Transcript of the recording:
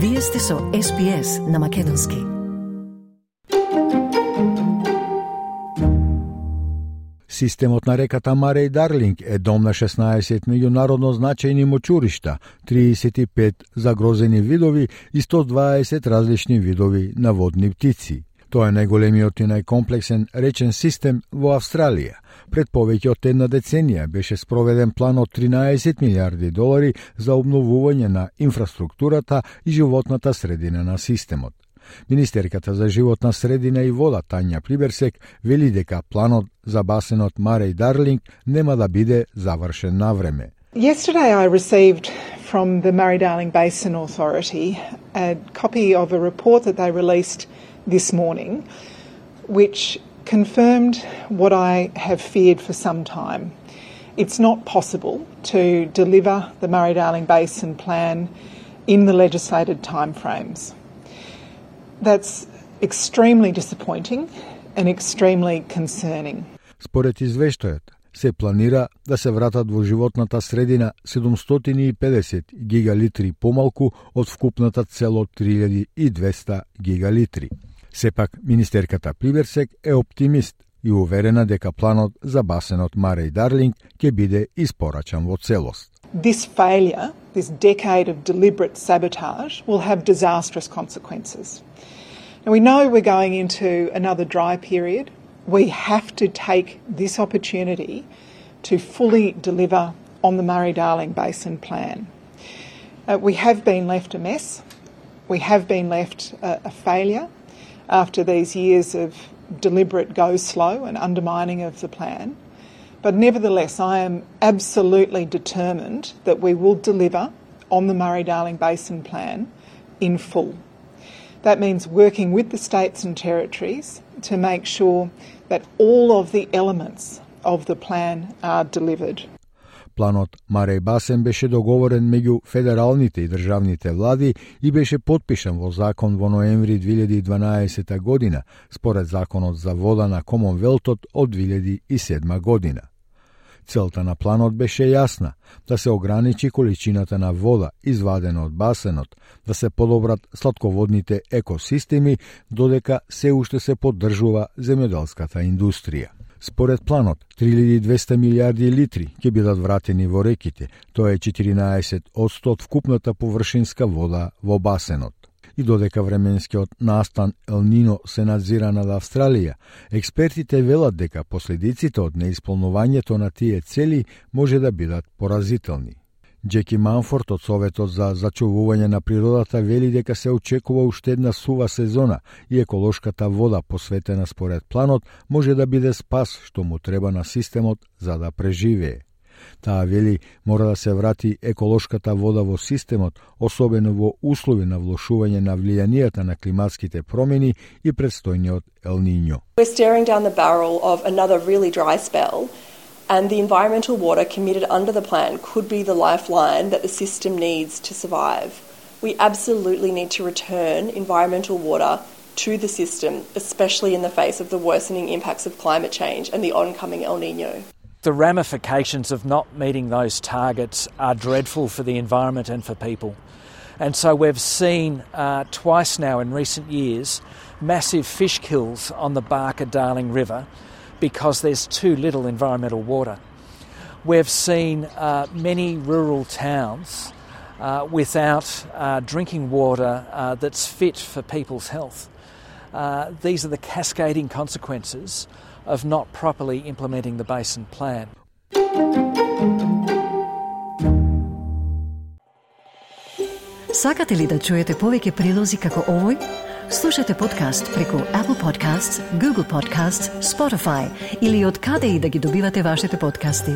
Вие сте со SPS на Македонски. Системот на реката Мареј Дарлинг е дом на 16 меѓународно значајни мочуришта, 35 загрозени видови и 120 различни видови на водни птици. Тоа е најголемиот и најкомплексен речен систем во Австралија. Пред повеќе од една деценија беше спроведен план од 13 милиарди долари за обновување на инфраструктурата и животната средина на системот. Министерката за животна средина и вода Тања Приберсек вели дека планот за басенот Мареј Дарлинг нема да биде завршен на време. Yesterday, I received from the Murray Darling Basin Authority a copy of a report that they released this morning, which confirmed what I have feared for some time. It's not possible to deliver the Murray Darling Basin plan in the legislated timeframes. That's extremely disappointing and extremely concerning. Според извештајот, се планира да се вратат во животната средина 750 гигалитри помалку од вкупната цел од 3200 гигалитри. Сепак, министерката Приберсек е оптимист и уверена дека планот за басенот Мареј Дарлинг ќе биде испорачан во целост. This failure, this decade of deliberate sabotage, will have disastrous consequences. And we know we're going into another dry period. We have to take this opportunity to fully deliver on the Murray Darling Basin plan. Uh, we have been left a mess. We have been left a, a failure after these years of deliberate go slow and undermining of the plan. But nevertheless, I am absolutely determined that we will deliver on the Murray Darling Basin Plan in full. That means working with the states and territories to make sure that all of the elements of the plan are delivered. Планот Мареј Басен беше договорен меѓу федералните и државните влади и беше подпишан во закон во ноември 2012 година, според законот за вода на Комонвелтот од 2007 година. Целта на планот беше јасна, да се ограничи количината на вода извадена од басенот, да се подобрат сладководните екосистеми, додека се уште се поддржува земјоделската индустрија. Според планот, 3200 милиарди литри ќе бидат вратени во реките, тоа е 14 од 100 од вкупната површинска вода во басенот. И додека временскиот настан Ел Нино се надзира над Австралија, експертите велат дека последиците од неисполнувањето на тие цели може да бидат поразителни. Джеки Манфорд од Советот за зачувување на природата вели дека се очекува уште една сува сезона и еколошката вода посветена според планот може да биде спас што му треба на системот за да преживее. Таа вели мора да се врати еколошката вода во системот, особено во услови на влошување на влијанијата на климатските промени и предстојниот Ел Ниньо. We're staring down the barrel of another really dry spell and the environmental water committed under the plan could be the lifeline that the system needs to survive. We absolutely need to return environmental water to the system, especially in the face of the worsening impacts of climate change and the oncoming El Nino. The ramifications of not meeting those targets are dreadful for the environment and for people. And so we've seen uh, twice now in recent years massive fish kills on the Barker Darling River because there's too little environmental water. We've seen uh, many rural towns uh, without uh, drinking water uh, that's fit for people's health. Uh, these are the cascading consequences of not properly implementing the basin plan. Sakate li da čujete poveke prilozi kako ovoj? Slušajte podcast preko Apple Podcasts, Google Podcasts, Spotify ili od kade i da gi dobivate vašete podcasti.